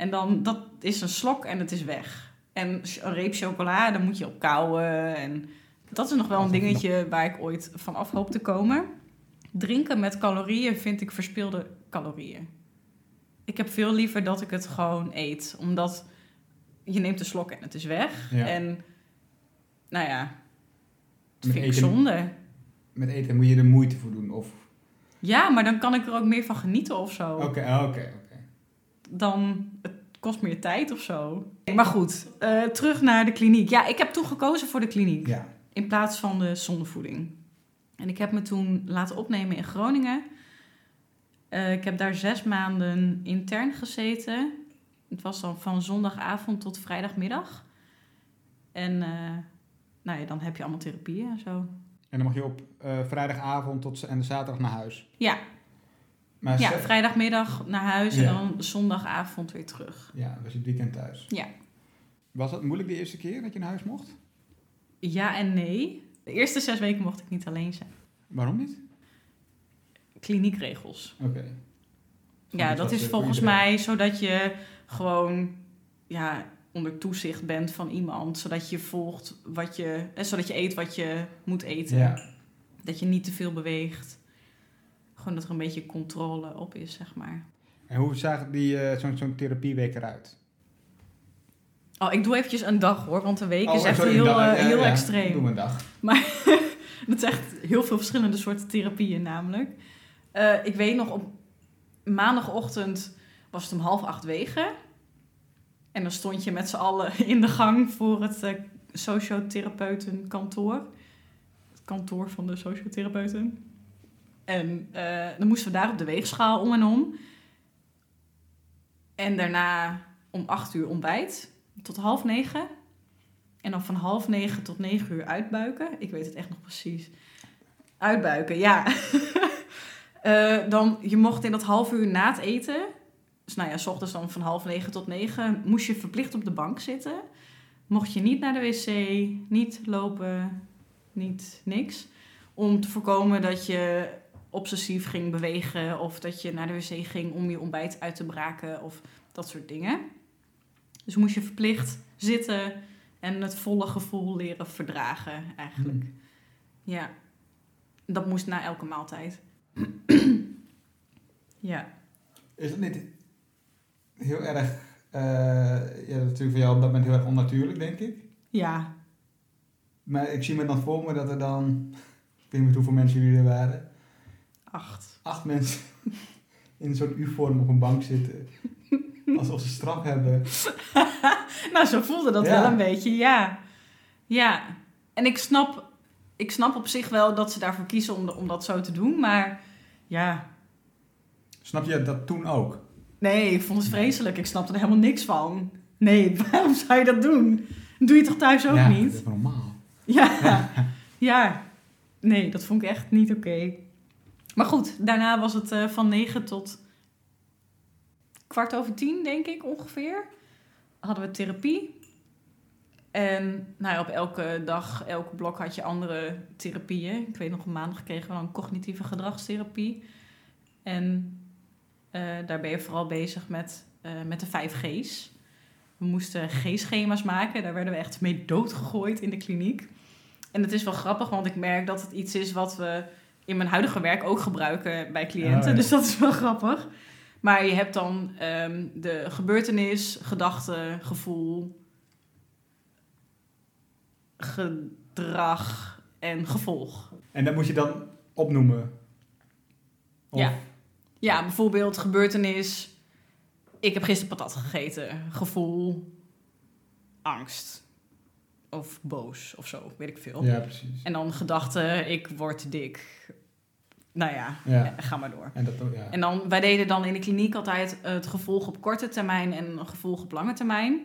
En dan, dat is een slok en het is weg. En een reep chocola, dan moet je op kouwen. En dat is nog wel een dingetje waar ik ooit van af hoop te komen. Drinken met calorieën vind ik verspilde calorieën. Ik heb veel liever dat ik het gewoon eet. Omdat je neemt een slok en het is weg. Ja. En nou ja, dat Met vind ik zonde. Met eten moet je er moeite voor doen. Of... Ja, maar dan kan ik er ook meer van genieten of zo. Oké, oké, oké. Dan het kost meer tijd of zo. Maar goed, eh, terug naar de kliniek. Ja, ik heb toen gekozen voor de kliniek Ja. in plaats van de zondevoeding. En ik heb me toen laten opnemen in Groningen. Eh, ik heb daar zes maanden intern gezeten. Het was dan van zondagavond tot vrijdagmiddag. En eh, nou ja, dan heb je allemaal therapieën en zo. En dan mag je op eh, vrijdagavond tot en zaterdag naar huis. Ja, Maar ja vrijdagmiddag naar huis Ja. en dan zondagavond weer terug. ja, was je het weekend thuis. Ja. Was dat moeilijk de eerste keer dat je naar huis mocht? Ja en nee. De eerste zes weken mocht ik niet alleen zijn. Waarom niet? Kliniekregels. Oké. Ja, dat is volgens mij zodat je gewoon ja, onder toezicht bent van iemand. Zodat je volgt wat je. Eh, zodat je eet wat je moet eten. Ja. Dat je niet te veel beweegt. Gewoon dat er een beetje controle op is, zeg maar. En hoe zag die, eh, zo'n zo'n therapieweek eruit? Oh, ik doe eventjes een dag hoor, want een week Oh, is echt sorry, heel, eh, ja, heel ja, extreem. Doe een dag. Dat is echt heel veel verschillende soorten therapieën namelijk. Eh, ik weet nog, op maandagochtend was het om half acht wegen. En dan stond je met z'n allen in de gang voor het eh sociotherapeutenkantoor. Het kantoor van de sociotherapeuten. En eh, dan moesten we daar op de weegschaal om en om. En daarna om acht uur ontbijt tot half negen. En dan van half negen tot negen uur uitbuiken. Ik weet het echt nog precies. Uitbuiken, ja. Eh, dan, je mocht in dat half uur na het eten... Dus nou ja, s ochtends dan van half negen tot negen... moest je verplicht op de bank zitten. Mocht je niet naar de wc, niet lopen, niet niks. Om te voorkomen dat je obsessief ging bewegen... of dat je naar de wc ging om je ontbijt uit te braken... of dat soort dingen. Dus moest je verplicht zitten en het volle gevoel leren verdragen, eigenlijk. Ja, dat moest na elke maaltijd. ja. Is dat niet heel erg, eh, ja, natuurlijk voor jou op dat moment heel erg onnatuurlijk, denk ik. Ja. Maar ik zie me dan voor me dat er dan, ik weet niet hoeveel mensen jullie er waren, Acht. acht mensen in een soort U-vorm op een bank zitten. Alsof ze straf hebben. Nou, zo voelde dat Ja. wel een beetje, ja. Ja. En ik snap, ik snap op zich wel dat ze daarvoor kiezen om, de- om dat zo te doen, maar ja. Snap je dat toen ook? Nee, ik vond het vreselijk. Ik snapte er helemaal niks van. Nee, waarom zou je dat doen? Doe je toch thuis ook ja, niet? dat is normaal. Ja, ja. Nee, dat vond ik echt niet oké. Maar goed, daarna was het eh, van negen tot kwart over tien, denk ik ongeveer. Hadden we therapie. En nou ja, op elke dag, elke blok had je andere therapieën. Ik weet nog, op maandag kregen we dan cognitieve gedragstherapie. En eh, daar ben je vooral bezig met, eh, met de vijf G's. We moesten G-schema's maken. Daar werden we echt mee doodgegooid in de kliniek. En het is wel grappig, want ik merk dat het iets is wat we in mijn huidige werk ook gebruiken bij cliënten. Oh, ja. Dus dat is wel grappig. Maar je hebt dan ehm, de gebeurtenis, gedachte, gevoel, gedrag en gevolg. En dat moet je dan opnoemen. Of- Ja. Ja, bijvoorbeeld gebeurtenis. Ik heb gisteren patat gegeten. Gevoel, angst. Of boos of zo, weet ik veel. Ja, precies. En dan gedachte, ik word dik. Nou ja, Ja. eh, ga maar door. En dat ja. En dan, wij deden dan in de kliniek altijd het gevolg op korte termijn en een gevolg op lange termijn.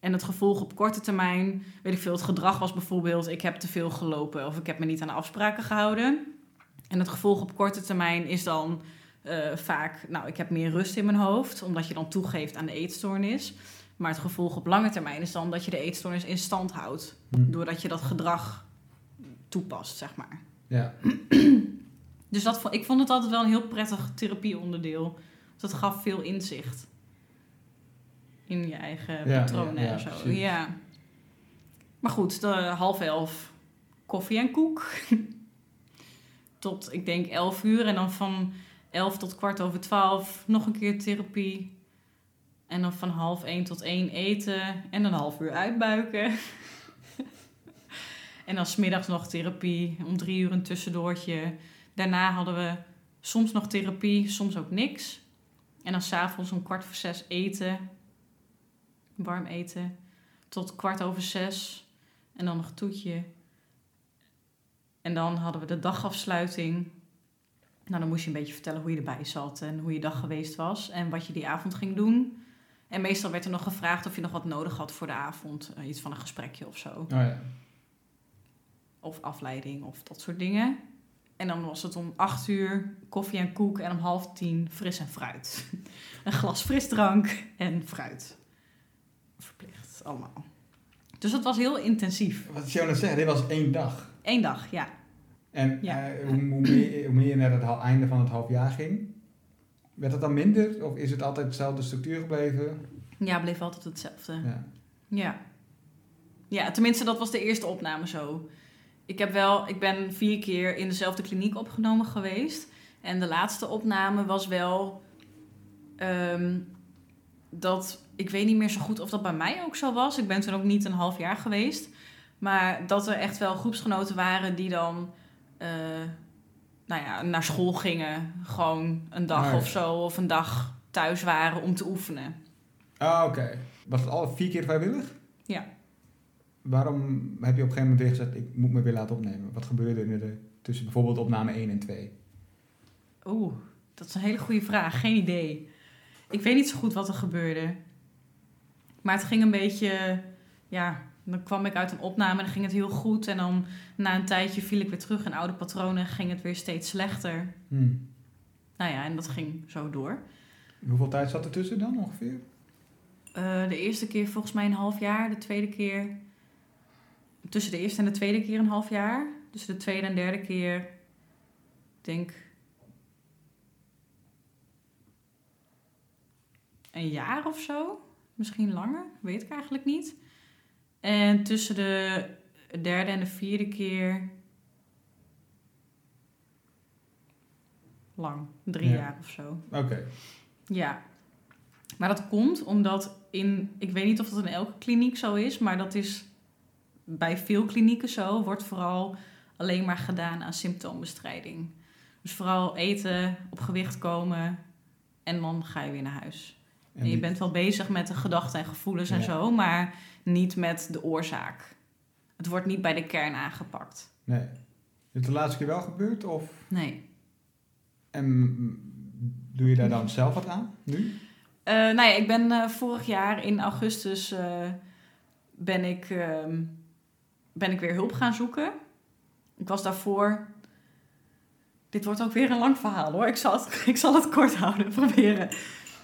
En het gevolg op korte termijn, weet ik veel, het gedrag was bijvoorbeeld, ik heb te veel gelopen of ik heb me niet aan de afspraken gehouden. En het gevolg op korte termijn is dan eh, vaak, nou, ik heb meer rust in mijn hoofd, omdat je dan toegeeft aan de eetstoornis. Maar het gevolg op lange termijn is dan dat je de eetstoornis in stand houdt, Hm. doordat je dat gedrag toepast, zeg maar. ja. Dus dat, ik vond het altijd wel een heel prettig therapieonderdeel. Dat gaf veel inzicht in je eigen Ja, patronen ja, ja, en zo. precies. Ja. Maar goed, de half elf koffie en koek. tot ik denk elf uur. En dan van elf tot kwart over twaalf nog een keer therapie. En dan van half één tot één eten. En een half uur uitbuiken. en dan smiddags nog therapie. Om drie uur een tussendoortje. Daarna hadden we soms nog therapie, soms ook niks. En dan s'avonds om kwart voor zes eten. warm eten. Tot kwart over zes. En dan nog een toetje. En dan hadden we de dagafsluiting. Nou, dan moest je een beetje vertellen hoe je erbij zat en hoe je dag geweest was en wat je die avond ging doen. En meestal werd er nog gevraagd of je nog wat nodig had voor de avond. Eh, iets van een gesprekje of zo. Oh ja. Of afleiding of dat soort dingen. En dan was het om acht uur koffie en koek en om half tien fris en fruit. een glas frisdrank en fruit. Verplicht, allemaal. Dus dat was heel intensief. Wat ik jou net zeggen, dit was één dag. Eén dag, ja. En Ja. eh, hoe, hoe, meer, hoe meer je naar het einde van het halfjaar ging, werd het dan minder? Of is het altijd dezelfde structuur gebleven? Ja, bleef altijd hetzelfde. Ja. Ja. Ja, tenminste, dat was de eerste opname zo. Ik, heb wel, ik ben vier keer in dezelfde kliniek opgenomen geweest. En de laatste opname was wel ehm, dat. Ik weet niet meer zo goed of dat bij mij ook zo was. Ik ben toen ook niet een half jaar geweest. Maar dat er echt wel groepsgenoten waren die dan. eh, nou ja, naar school gingen. Gewoon een dag of zo. Of een dag thuis waren om te oefenen. Ah, oké. Was het al vier keer vrijwillig? Ja. Waarom heb je op een gegeven moment weer gezegd, ik moet me weer laten opnemen? Wat gebeurde er de, tussen bijvoorbeeld opname 1 en 2? Oeh, dat is een hele goede vraag. Geen idee. Ik weet niet zo goed wat er gebeurde. Maar het ging een beetje... Ja, dan kwam ik uit een opname en dan ging het heel goed. En dan na een tijdje viel ik weer terug in oude patronen. Ging het weer steeds slechter. Hmm. Nou ja, en dat ging zo door. Hoeveel tijd zat er tussen dan ongeveer? Eh, de eerste keer volgens mij een half jaar. De tweede keer... Tussen de eerste en de tweede keer een half jaar. Tussen de tweede en derde keer... Ik denk... Een jaar of zo. Misschien langer. Weet ik eigenlijk niet. En tussen de derde en de vierde keer... Lang. Drie Ja. jaar of zo. Oké. Ja, maar dat komt omdat in, ik weet niet of dat in elke kliniek zo is, maar dat is bij veel klinieken zo, wordt vooral alleen maar gedaan aan symptoombestrijding. Dus vooral eten, op gewicht komen en dan ga je weer naar huis. En, je die- bent wel bezig met de gedachten en gevoelens en zo, maar niet met de oorzaak. Het wordt niet bij de kern aangepakt. Nee. Is het de laatste keer wel gebeurd? Of, Nee. en doe je daar dan zelf wat aan, nu? Eh, nou ja, ik ben eh, vorig jaar in augustus eh, ben, ik, ehm, ben ik weer hulp gaan zoeken. Ik was daarvoor. Dit wordt ook weer een lang verhaal hoor. Ik zal het, ik zal het kort houden, proberen.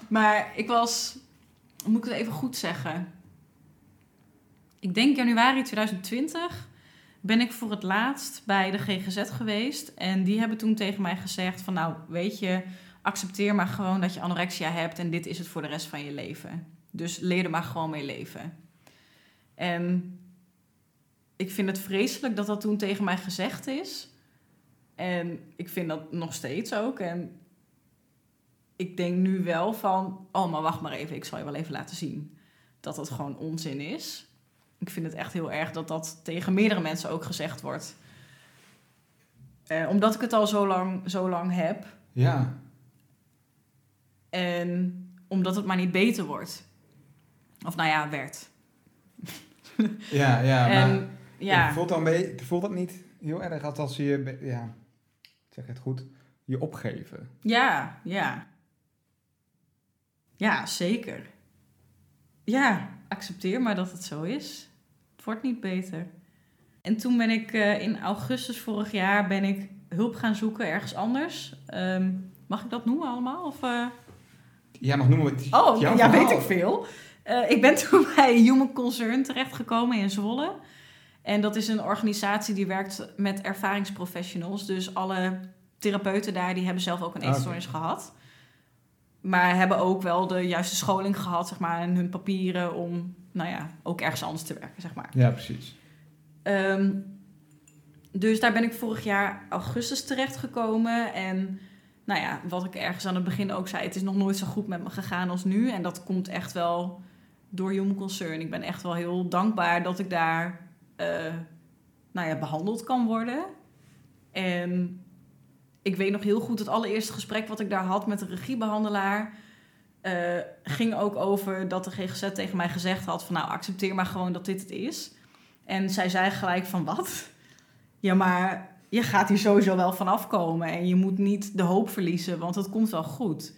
Maar ik was. Moet ik het even goed zeggen? Ik denk januari 2020 ben ik voor het laatst bij de GGZ geweest. En die hebben toen tegen mij gezegd: van nou, weet je, accepteer maar gewoon dat je anorexia hebt en dit is het voor de rest van je leven. Dus leer er maar gewoon mee leven. En ik vind het vreselijk dat dat toen tegen mij gezegd is. En ik vind dat nog steeds ook. En ik denk nu wel van, oh maar wacht maar even, ik zal je wel even laten zien dat dat gewoon onzin is. Ik vind het echt heel erg dat dat tegen meerdere mensen ook gezegd wordt. Eh, omdat ik het al zo lang, zo lang heb, Ja. en omdat het maar niet beter wordt. Of nou ja, werd. Ja, ja. en maar ja, voelt, dan voelt dat niet heel erg als je, ja, zeg het goed, je opgeven? ja, ja. Ja, zeker. Ja, accepteer maar dat het zo is. Het wordt niet beter. En toen ben ik eh, in augustus vorig jaar ben ik hulp gaan zoeken ergens anders. Ehm, mag ik dat noemen allemaal? Of, eh? Jij mag noemen wat Oh, ja, verhaal. weet ik veel. Eh, ik ben toen bij Human Concern terechtgekomen in Zwolle. En dat is een organisatie die werkt met ervaringsprofessionals. Dus alle therapeuten daar, die hebben zelf ook een Ah, eetstoornis gehad. Maar hebben ook wel de juiste scholing gehad, zeg maar, en hun papieren om, nou ja, ook ergens anders te werken, zeg maar. Ja, precies. Ehm, dus daar ben ik vorig jaar augustus terechtgekomen. En nou ja, wat ik ergens aan het begin ook zei, het is nog nooit zo goed met me gegaan als nu. En dat komt echt wel door Human Concern. Ik ben echt wel heel dankbaar dat ik daar eh, nou ja, behandeld kan worden. En ik weet nog heel goed het allereerste gesprek wat ik daar had met de regiebehandelaar. eh, ging ook over dat de GGZ tegen mij gezegd had van nou accepteer maar gewoon dat dit het is. En zij zei gelijk van wat? Ja, maar je gaat hier sowieso wel van afkomen en je moet niet de hoop verliezen, want het komt wel goed.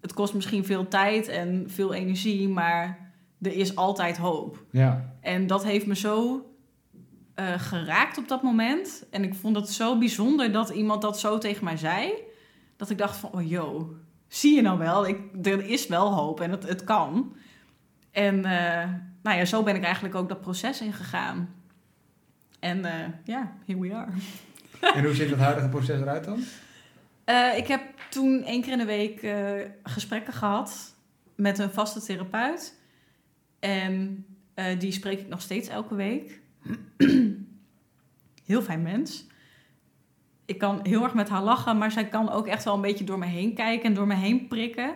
Het kost misschien veel tijd en veel energie, maar er is altijd hoop. Ja. En dat heeft me zo eh, geraakt op dat moment. En ik vond het zo bijzonder dat iemand dat zo tegen mij zei. Dat ik dacht van, oh yo, zie je nou wel? Ik, er is wel hoop en het, het kan. En eh, nou ja, zo ben ik eigenlijk ook dat proces ingegaan. En eh, ja, here we are. En hoe ziet het huidige proces eruit dan? Ik heb toen één keer in de week gesprekken gehad met een vaste therapeut. En die spreek ik nog steeds elke week. Heel fijn mens. Ik kan heel erg met haar lachen, maar zij kan ook echt wel een beetje door me heen kijken en door me heen prikken.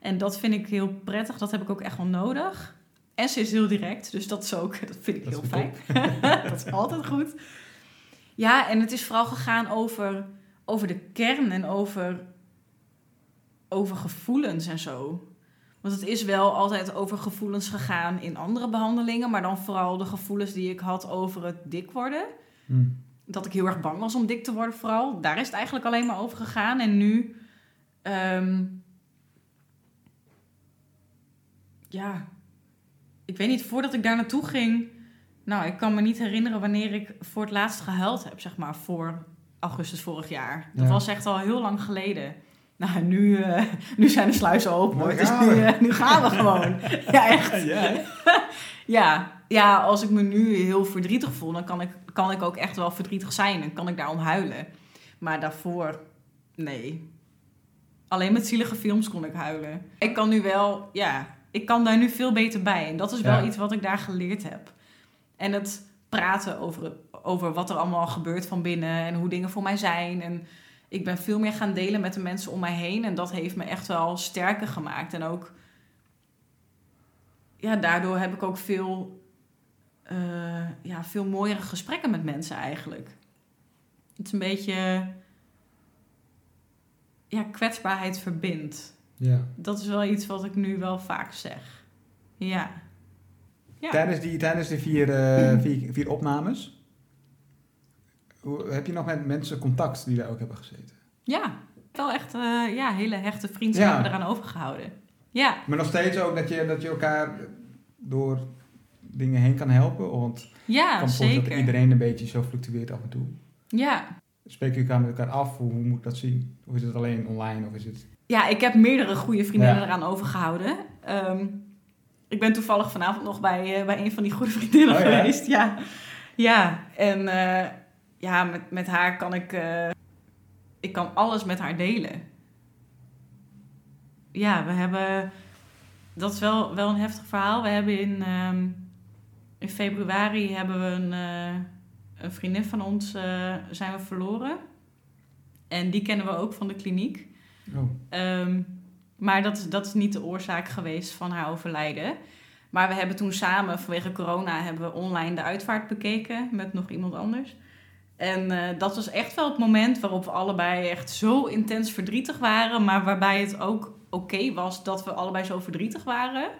En dat vind ik heel prettig. Dat heb ik ook echt wel nodig. En ze is heel direct, dus dat is ook, dat vind ik Dat heel fijn. dat is altijd goed. Ja, en het is vooral gegaan over, over de kern en over, over gevoelens en zo. Want het is wel altijd over gevoelens gegaan in andere behandelingen, maar dan vooral de gevoelens die ik had over het dik worden. Hm. Dat ik heel erg bang was om dik te worden, vooral. Daar is het eigenlijk alleen maar over gegaan. En nu, ehm, ja, ik weet niet, voordat ik daar naartoe ging, nou, ik kan me niet herinneren wanneer ik voor het laatst gehuild heb, zeg maar, voor augustus vorig jaar. Dat Ja. was echt al heel lang geleden. Nou, nu, eh, nu zijn de sluizen open. hoor. Dus nu, eh, nu gaan we gewoon. Ja, echt. Ja, Ja, ja, als ik me nu heel verdrietig voel, dan kan ik, kan ik ook echt wel verdrietig zijn en kan ik daarom huilen. Maar daarvoor, nee. Alleen met zielige films kon ik huilen. Ik kan nu wel, ja, ik kan daar nu veel beter bij. En dat is wel Ja. iets wat ik daar geleerd heb. En het praten over, over wat er allemaal gebeurt van binnen en hoe dingen voor mij zijn. En ik ben veel meer gaan delen met de mensen om mij heen. En dat heeft me echt wel sterker gemaakt. En ook, ja, daardoor heb ik ook veel, eh, ja, veel mooiere gesprekken met mensen eigenlijk. Het is een beetje, ja, kwetsbaarheid verbindt. ja. Dat is wel iets wat ik nu wel vaak zeg. Ja. Ja. Tijdens die, tijdens die vier, eh, vier, vier opnames, hoe, heb je nog met mensen contact die daar ook hebben gezeten? Ja, wel echt eh, ja, hele hechte vriendschappen Ja. eraan overgehouden. Ja, Maar nog steeds ook dat je, dat je elkaar door dingen heen kan helpen? Want ja kan zeker. dat iedereen een beetje zo fluctueert af en toe. Ja. Spreek je elkaar met elkaar af? Hoe, hoe moet ik dat zien? Of is het alleen online? Of is het... ja, ik heb meerdere goede vriendinnen Ja. eraan overgehouden. Ehm, ik ben toevallig vanavond nog bij, eh, bij een van die goede vriendinnen Oh geweest. Ja, ja. en eh, ja, met, met haar kan ik... eh, ik kan alles met haar delen. Ja, we hebben... Dat is wel, wel een heftig verhaal. We hebben in, ehm, in februari hebben we een, eh, een vriendin van ons eh, zijn we verloren. En die kennen we ook van de kliniek. Oh. Ehm, maar dat, is- dat is niet de oorzaak geweest van haar overlijden. Maar we hebben toen samen, vanwege corona, hebben we online de uitvaart bekeken met nog iemand anders. En eh, dat was echt wel het moment waarop we allebei echt zo intens verdrietig waren. Maar waarbij het ook oké was dat we allebei zo verdrietig waren.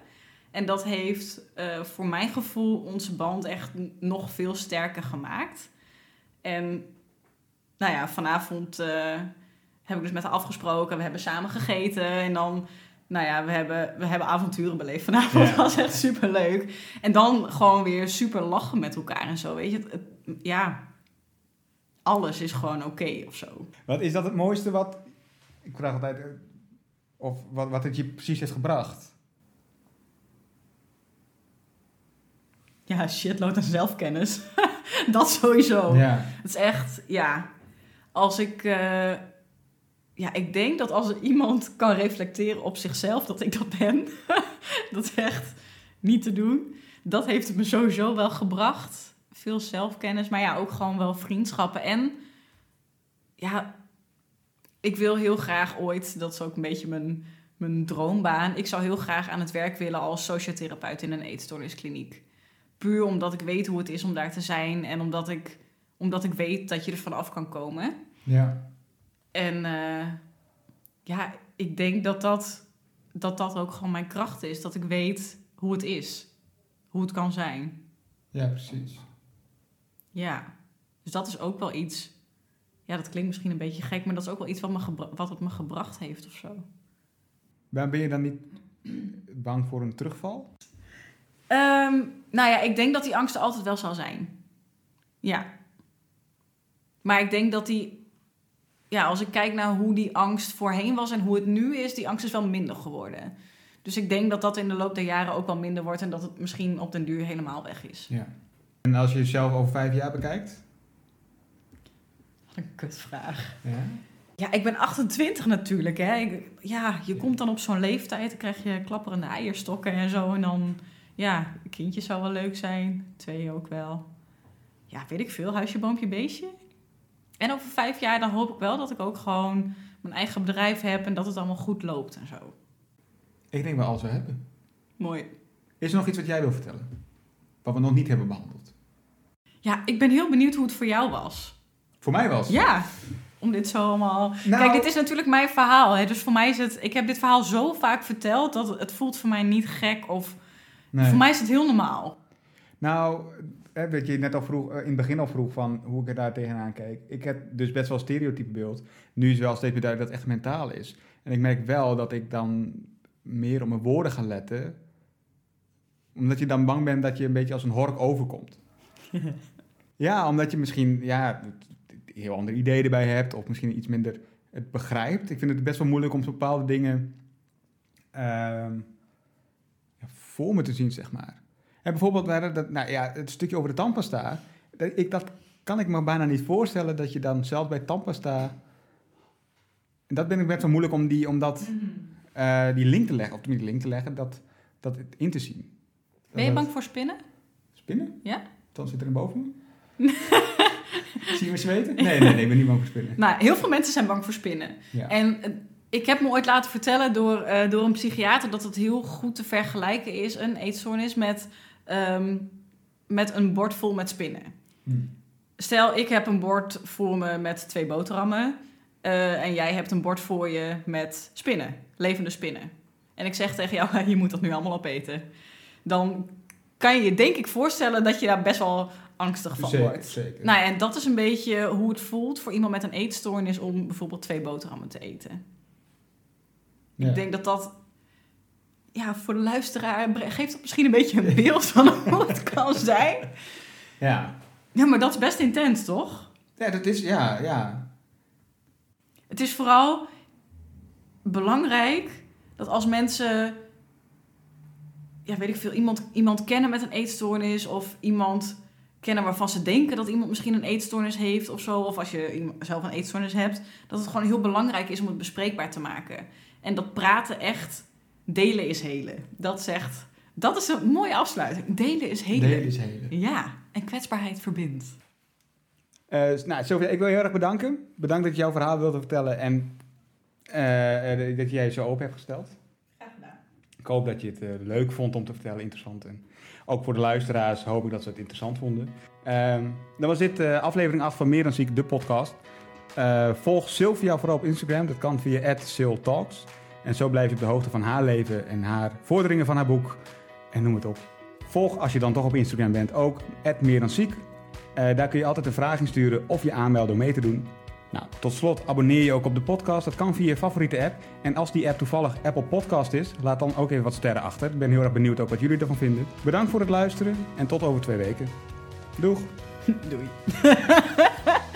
En dat heeft eh, voor mijn gevoel onze band echt nog veel sterker gemaakt. En nou ja, vanavond eh, heb ik dus met haar afgesproken. We hebben samen gegeten. En dan, nou ja, we hebben, we hebben avonturen beleefd vanavond. Ja. Dat was echt super leuk. En dan gewoon weer super lachen met elkaar en zo. Weet je, het, het- ja, alles is gewoon oké of zo. Wat is dat het mooiste wat... Ik vraag altijd... eh, Of wat, wat het je precies heeft gebracht? Ja, shitload aan zelfkennis. dat sowieso. Ja. Het is echt, ja. Als ik. eh, ja, ik denk dat als er iemand kan reflecteren op zichzelf, dat ik dat ben. dat is echt niet te doen. Dat heeft het me sowieso wel gebracht. Veel zelfkennis, maar ja, ook gewoon wel vriendschappen. En ja, ik wil heel graag ooit, dat is ook een beetje mijn, mijn droombaan. Ik zou heel graag aan het werk willen als sociotherapeut in een eetstoorniskliniek. Puur omdat ik weet hoe het is om daar te zijn en omdat ik, omdat ik weet dat je er vanaf kan komen. Ja. En eh, ja, ik denk dat dat dat dat ook gewoon mijn kracht is. Dat ik weet hoe het is. Hoe het kan zijn. Ja, precies. Ja. Dus dat is ook wel iets... Ja, dat klinkt misschien een beetje gek, maar dat is ook wel iets wat, me gebra- wat het me gebracht heeft of zo. Maar ben je dan niet bang voor een terugval? Ehm, nou ja, ik denk dat die angst er altijd wel zal zijn. Ja. Maar ik denk dat die... Ja, als ik kijk naar hoe die angst voorheen was en hoe het nu is, die angst is wel minder geworden. Dus ik denk dat dat in de loop der jaren ook wel minder wordt en dat het misschien op den duur helemaal weg is. Ja. En als je jezelf over vijf jaar bekijkt? Wat een kutvraag. Ja. Ja, ik ben 28 natuurlijk. Hè. Ik- ja, je komt dan op zo'n leeftijd, dan krijg je klapperende eierstokken en zo. En dan, ja, een kindje zou wel leuk zijn. Twee ook wel. Ja, weet ik veel. Huisje, boompje, beestje. En over vijf jaar dan hoop ik wel dat ik ook gewoon mijn eigen bedrijf heb en dat het allemaal goed loopt en zo. Ik denk wel alles we hebben. Mooi. Is er nog iets wat jij wil vertellen? Wat we nog niet hebben behandeld? Ja, ik ben heel benieuwd hoe het voor jou was. Voor mij was. Ja, om dit zo allemaal... Nou, Kijk, dit is natuurlijk mijn verhaal. Hè? Dus voor mij is het... Ik heb dit verhaal zo vaak verteld dat het voelt voor mij niet gek of... nee. Voor mij is het heel normaal. Nou, hè, wat je net al vroeg, eh, in het begin al vroeg van hoe ik er daar tegenaan keek. Ik heb dus best wel een stereotype beeld. Nu is wel steeds meer duidelijk dat het echt mentaal is. En ik merk wel dat ik dan meer op mijn woorden ga letten. Omdat je dan bang bent dat je een beetje als een hork overkomt. ja, omdat je misschien ja, heel andere ideeën erbij hebt. Of misschien iets minder het begrijpt. Ik vind het best wel moeilijk om bepaalde dingen ehm, ja, voor me te zien, zeg maar. En bijvoorbeeld, hadden dat, nou ja, het stukje over de tandpasta. Dat, ik, dat kan ik me bijna niet voorstellen dat je dan zelfs bij tandpasta. En dat ben ik best wel moeilijk om, die, om dat, eh, die link te leggen, of niet link te leggen, dat, dat in te zien. Ben je bang voor spinnen? Spinnen? Ja? Dan zit er een boven me. Zie je me zweten? Nee, nee, nee, ik ben niet bang voor spinnen. Nou, heel veel mensen zijn bang voor spinnen. Ja. En eh, ik heb me ooit laten vertellen door, eh, door een psychiater dat het heel goed te vergelijken is, een eetstoornis, met, ehm, met een bord vol met spinnen. Hm. Stel, ik heb een bord voor me met twee boterhammen. eh, en jij hebt een bord voor je met spinnen, levende spinnen. En ik zeg tegen jou, je moet dat nu allemaal opeten. Dan kan je je denk ik voorstellen dat je daar best wel angstig van Zeker, wordt. zeker. Nou en dat is een beetje hoe het voelt voor iemand met een eetstoornis om bijvoorbeeld twee boterhammen te eten. Ja. Ik denk dat dat, ja, voor de luisteraar geeft dat misschien een beetje een beeld van hoe het kan zijn. Ja. Ja, maar dat is best intens, toch? ja, dat is, ja, ja. Het is vooral belangrijk dat als mensen, ja, weet ik veel, iemand, iemand kennen met een eetstoornis of iemand kennen waarvan ze denken dat iemand misschien een eetstoornis heeft of zo, of als je zelf een eetstoornis hebt, dat het gewoon heel belangrijk is om het bespreekbaar te maken. En dat praten echt, delen is helen. Dat zegt, dat is een mooie afsluiting. Delen is helen. Delen is hele. Ja, en kwetsbaarheid verbindt. Eh, nou, Sylvia, ik wil je heel erg bedanken. Bedankt dat je jouw verhaal wilde vertellen en eh, eh, dat jij je zo open hebt gesteld. Graag gedaan. Ik hoop dat je het leuk vond om te vertellen, interessant. En ook voor de luisteraars hoop ik dat ze het interessant vonden. Ehm, dan was dit eh, aflevering 8 van Meer dan Ziek, de podcast. Eh, volg Sylvia vooral op Instagram, dat kan via @syltalks. En zo blijf je op de hoogte van haar leven en haar vorderingen van haar boek. En noem het op. Volg als je dan toch op Instagram bent ook Meer dan Ziek. Eh, daar kun je altijd een vraag in sturen of je aanmelden om mee te doen. Nou, tot slot abonneer je ook op de podcast. Dat kan via je favoriete app. En als die app toevallig Apple Podcast is, laat dan ook even wat sterren achter. Ik ben heel erg benieuwd ook wat jullie ervan vinden. Bedankt voor het luisteren en tot over twee weken. Doeg! Doei.